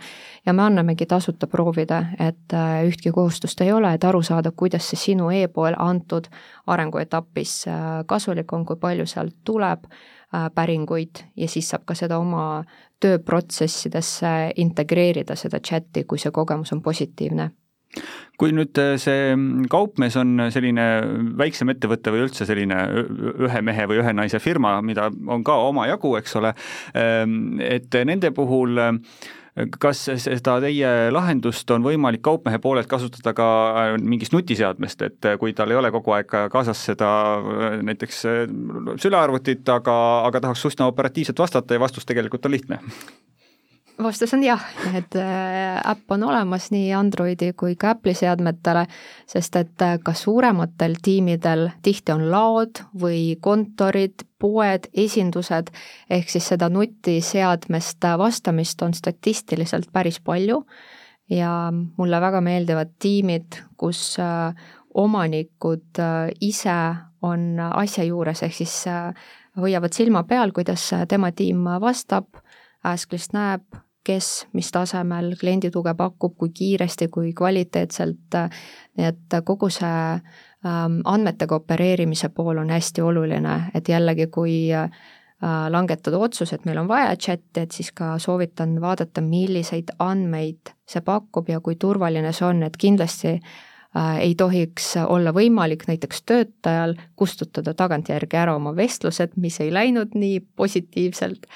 [SPEAKER 4] ja me annamegi tasuta proovida, et äh, ühtki kohustust ei ole, et aru saada, kuidas see sinu e-poel antud arenguetapis äh, kasulik on, kui palju sealt tuleb äh, päringuid ja siis saab ka seda oma tööprotsessidesse integreerida, seda chati, kui see kogemus on positiivne
[SPEAKER 3] kui nüüd äh, see mm, kaupmees on selline väiksem ettevõte või üldse selline ühe mehe või ühe naise firma, mida on ka omajagu, eks ole, ähm, et nende puhul äh, kas seda teie lahendust on võimalik kaupmehe poolelt kasutada ka äh, mingist nutiseadmest, et kui tal ei ole kogu aeg kaasas seda näiteks sülearvutit, aga, aga tahaks üsna operatiivselt vastata ja vastus tegelikult on lihtne?
[SPEAKER 4] Vastus on jah, et äh, äpp on olemas nii Androidi kui ka Apple'i seadmetele, sest et äh, ka suurematel tiimidel tihti on laod või kontorid, poed, esindused, ehk siis seda nutiseadmest vastamist on statistiliselt päris palju. Ja mulle väga meeldivad tiimid, kus äh, omanikud ise on asja juures, ehk siis hoiavad silma peal, kuidas tema tiim vastab Asklist näeb, kes mis tasemel kliendi tuge pakub, kui kiiresti, kui kvaliteetselt, nii et kogu see ähm, andmetega opereerimise pool on hästi oluline, et jällegi, kui äh, langetada otsus, et meil on vaja chat'i, et siis ka soovitan vaadata, milliseid andmeid see pakub ja kui turvaline see on, et kindlasti äh, ei tohiks olla võimalik näiteks töötajal kustutada tagantjärgi ära oma vestlused, mis ei läinud nii positiivselt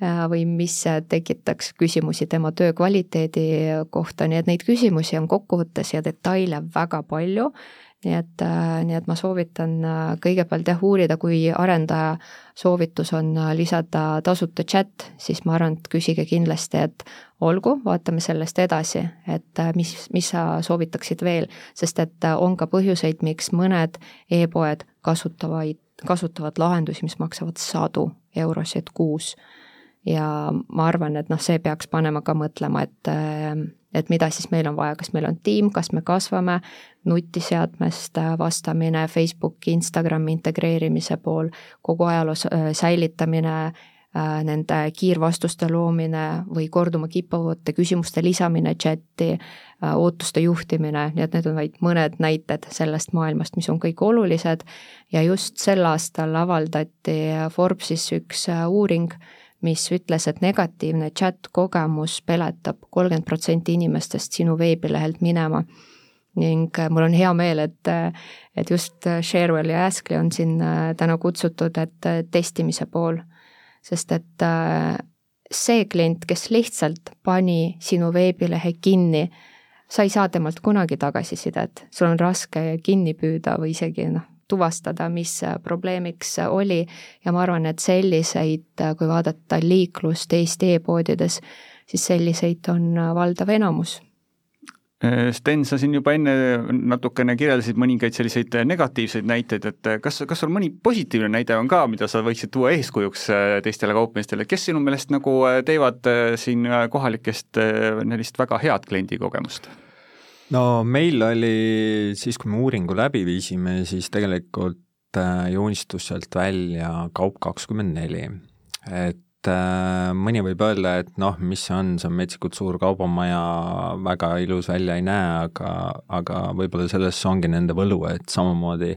[SPEAKER 4] või mis tekitaks küsimusi tema töö kvaliteedi kohta, nii et neid küsimusi on kokkuvõttes ja detaile väga palju, nii et, äh, nii et ma soovitan äh, kõigepealt jah, uurida, kui arendaja soovitus on lisada tasuta chat, siis ma arvan, et küsige kindlasti, et olgu, vaatame sellest edasi, et mis, mis sa soovitaksid veel, sest et on ka põhjuseid, miks mõned e-poed kasutavad, kasutavad lahendusi, mis maksavad sadu eurosid kuus ja ma arvan, et noh, see peaks panema ka mõtlema, et et mida siis meil on vaja, kas meil on tiim, kas me kasvame, nutiseadmest vastamine, Facebooki, Instagrami integreerimise pool, kogu ajaloo säilitamine, nende kiirvastuste loomine või korduma kippuvate küsimuste lisamine chati, ootuste juhtimine, nii et need on vaid mõned näited sellest maailmast, mis on kõik olulised. Ja just sel aastal avaldati Forbesis üks uuring, mis ütles, et negatiivne chat-kogemus peletab kolmkümmend protsenti inimestest sinu veebilehelt minema. ning äh, mul on hea meel, et, äh, et just äh, Sharewell ja Askly on siin täna kutsutud, et testimise pool. sest et see klient, kes lihtsalt pani sinu veebilehe kinni, sa ei saa temalt kunagi tagasisidet, sul on raske kinni püüda või isegi noh, tuvastada, mis probleemiks oli. Ja ma arvan, et selliseid, kui vaadata liiklust Eesti e-poodides, siis selliseid on valdav enamus.
[SPEAKER 3] Sten, sa siin juba enne natukene kirjeldasid mõningaid selliseid negatiivseid näiteid, et kas, kas sul mõni positiivne näide on ka, mida sa võiksid tuua eeskujuks teistele kaupmeestele, kes sinu meelest nagu teevad siin kohalikest sellist väga head kliendikogemust?
[SPEAKER 5] No meil oli siis, kui me uuringu läbi viisime, siis tegelikult äh, joonistus sealt välja kaup kakskümmend neli. et äh, mõni võib öelda, et noh, mis see on, see on metsikult suur kaubamaja, väga ilus välja ei näe, aga, aga võib-olla selles ongi nende võlu, et samamoodi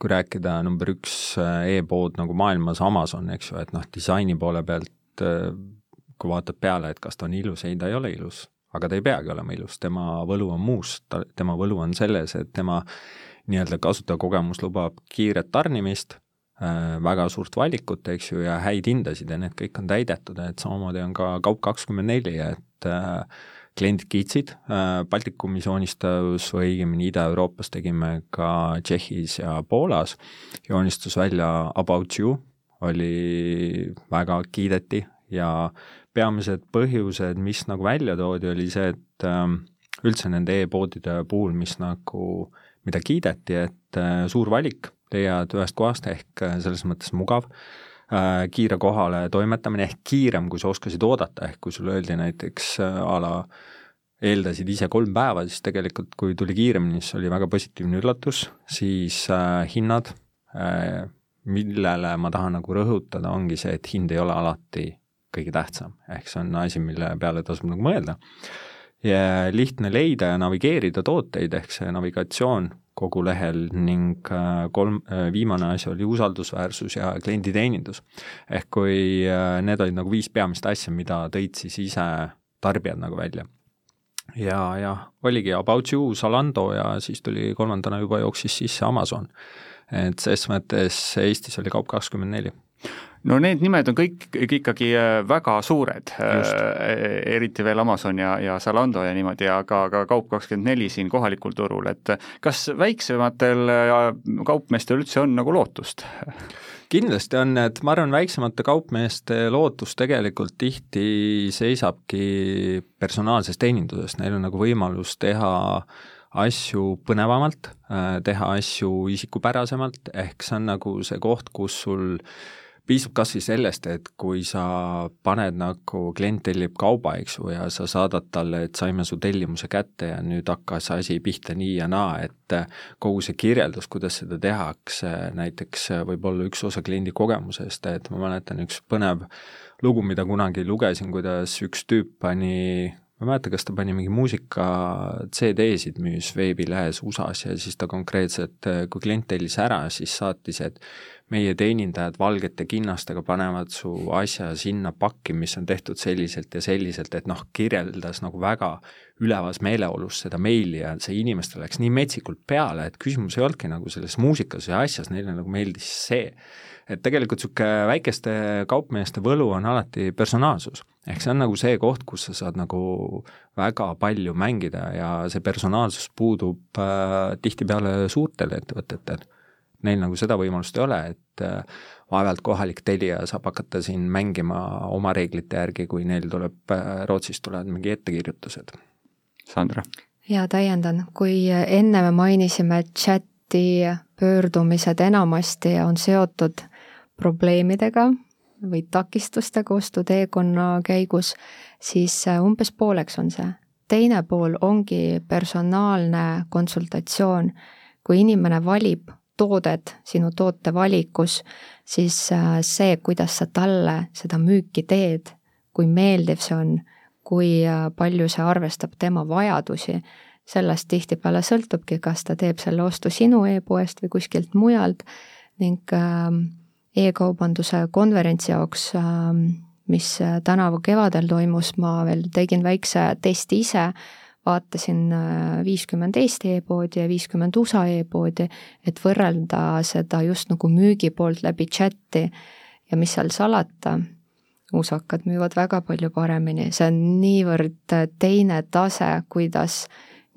[SPEAKER 5] kui rääkida number üks äh, e-pood nagu maailmas Amazon, eks ju, et noh, disaini poole pealt kui vaatad peale, et kas ta on ilus, ei, ta ei ole ilus aga ta ei peagi olema ilus, tema võlu on muus, ta, tema võlu on selles, et tema nii-öelda kasutajakogemus lubab kiiret tarnimist äh,, väga suurt valikut, eks ju, ja häid hindasid ja need kõik on täidetud, et samamoodi on ka Kaup kakskümmend neli, et äh, kliendid kiitsid äh,, Baltikumis joonistus või õigemini Ida-Euroopas tegime ka Tšehhis ja Poolas, joonistus välja About you, oli, väga kiideti ja peamised põhjused, mis nagu välja toodi, oli see, et ähm, üldse nende e-poodide puhul, mis nagu, mida kiideti, et äh, suur valik, leiad ühest kohast ehk äh, selles mõttes mugav äh,, kiire kohale toimetamine ehk kiirem, kui sa oskasid oodata, ehk kui sulle öeldi näiteks a la eeldasid ise kolm päeva, siis tegelikult kui tuli kiiremini, siis oli väga positiivne üllatus, siis äh, hinnad äh,, millele ma tahan nagu rõhutada, ongi see, et hind ei ole alati kõige tähtsam, ehk see on asi, mille peale tasub nagu mõelda. ja lihtne leida ja navigeerida tooteid, ehk see navigatsioon kogu lehel ning äh, kolm, äh, viimane asi oli usaldusväärsus ja klienditeenindus. ehk kui äh, need olid nagu viis peamist asja, mida tõid siis ise tarbijad nagu välja. ja, ja oligi About You, Zalando ja siis tuli kolmandana juba jooksis sisse Amazon. et ses mõttes Eestis oli kaup kakskümmend neli
[SPEAKER 3] no need nimed on kõik ikkagi äh, väga suured, äh, eriti veel Amazon ja, ja Zalando ja niimoodi, aga ka Kaup24 siin kohalikul turul, et kas väiksematel äh, kaupmeestel üldse on nagu lootust?
[SPEAKER 5] kindlasti on, et ma arvan, väiksemate kaupmeeste lootus tegelikult tihti seisabki personaalses teeninduses, neil on nagu võimalus teha asju põnevamalt, teha asju isikupärasemalt, ehk see on nagu see koht, kus sul äh, piisab kas või sellest, et kui sa paned nagu, klient tellib kauba, eks ju, ja sa saadad talle, et saime su tellimuse kätte ja nüüd hakkas asi pihta nii ja naa, et kogu see kirjeldus, kuidas seda tehakse, näiteks võib olla üks osa kliendi kogemusest, et ma mäletan üks põnev lugu, mida kunagi lugesin, kuidas üks tüüp pani ma ei mäleta, kas ta pani mingi muusika CD-sid müüs veebilehes USA-s ja siis ta konkreetselt, kui klient tellis ära, siis saatis, et meie teenindajad valgete kinnastega panevad su asja sinna pakki, mis on tehtud selliselt ja selliselt, et noh, kirjeldas nagu väga ülevas meeleolus seda meili ja see inimestele läks nii metsikult peale, et küsimus ei olnudki nagu selles muusikas ja asjas, neile nagu meeldis see. et tegelikult niisugune väikeste kaupmeeste võlu on alati personaalsus. ehk see on nagu see koht, kus sa saad nagu väga palju mängida ja see personaalsus puudub äh, tihtipeale suurtel ettevõtetel neil nagu seda võimalust ei ole, et äh, vaevalt kohalik Telia saab hakata siin mängima oma reeglite järgi, kui neil tuleb, äh, Rootsist tulevad mingi ettekirjutused.
[SPEAKER 3] Sandra?
[SPEAKER 4] jaa, täiendan, kui enne me mainisime, et chati pöördumised enamasti on seotud probleemidega või takistustega ostuteekonna käigus, siis äh, umbes pooleks on see. teine pool ongi personaalne konsultatsioon, kui inimene valib toodet sinu toote valikus, siis äh, see, kuidas sa talle seda müüki teed, kui meeldiv see on, kui äh, palju see arvestab tema vajadusi, sellest tihtipeale sõltubki, kas ta teeb selle ostu sinu e-poest või kuskilt mujalt ning ähm, e-kaubanduse konverentsi jaoks ähm, mis tänavu kevadel toimus, ma veel tegin väikse testi ise, vaatasin viiskümmend Eesti e-poodi ja viiskümmend USA e-poodi, et võrrelda seda just nagu müügi poolt läbi chati ja mis seal salata usakad müüvad väga palju paremini, see on niivõrd teine tase, kuidas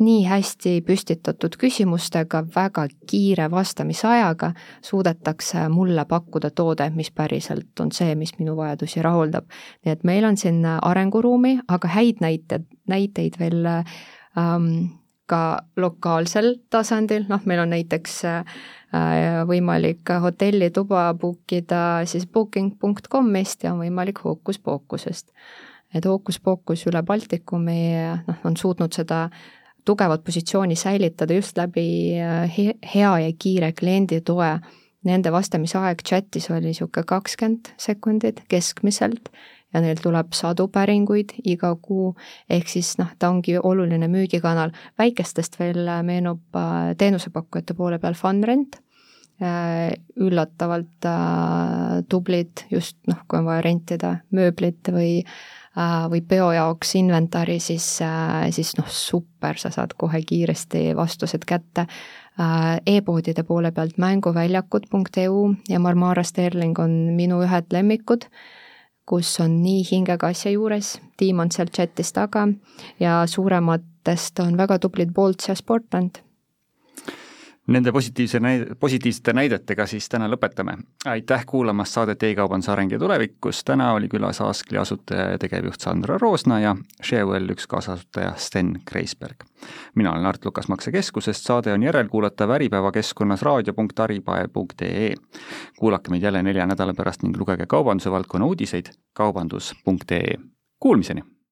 [SPEAKER 4] nii hästi püstitatud küsimustega, väga kiire vastamisajaga suudetakse mulle pakkuda toode, mis päriselt on see, mis minu vajadusi rahuldab. nii et meil on siin arenguruumi, aga häid näiteid, näiteid veel ähm, ka lokaalsel tasandil, noh, meil on näiteks äh, võimalik hotellituba book ida siis booking.com'ist ja on võimalik Hookus Pookusest. et Hookus Pookus üle Baltikumi noh, on suutnud seda tugevat positsiooni säilitada just läbi äh, hea ja kiire kliendi toe. Nende vastamise aeg chatis oli niisugune kakskümmend sekundit keskmiselt ja neil tuleb sadu päringuid iga kuu, ehk siis noh, ta ongi oluline müügikanal. väikestest veel meenub äh, teenusepakkujate poole peal Funrent, äh, üllatavalt tublid just noh, kui on vaja rentida mööblit või Äh, või peo jaoks inventari, siis, äh, siis noh, super, sa saad kohe kiiresti vastused kätte. Äh, e-poodide poole pealt mänguväljakud.eu ja Marmara Sterling on minu ühed lemmikud, kus on nii hingega asja juures, tiim on seal chatis taga ja suurematest on väga tublid Bolts ja Sportland
[SPEAKER 3] Nende positiivse näide, positiivsete näidetega siis täna lõpetame. aitäh kuulamast saadet E-kaubanduse areng ja tulevik, kus täna oli külas Askli asutaja ja tegevjuht Sandra Roosna ja Sharewell üks kaasasutaja Sten Kreisberg. mina olen Art Lukas Maksekeskusest, saade on järelkuulatav Äripäeva keskkonnas raadio.äripäev.ee. kuulake meid jälle nelja nädala pärast ning lugege kaubanduse valdkonna uudiseid kaubandus.ee. Kuulmiseni!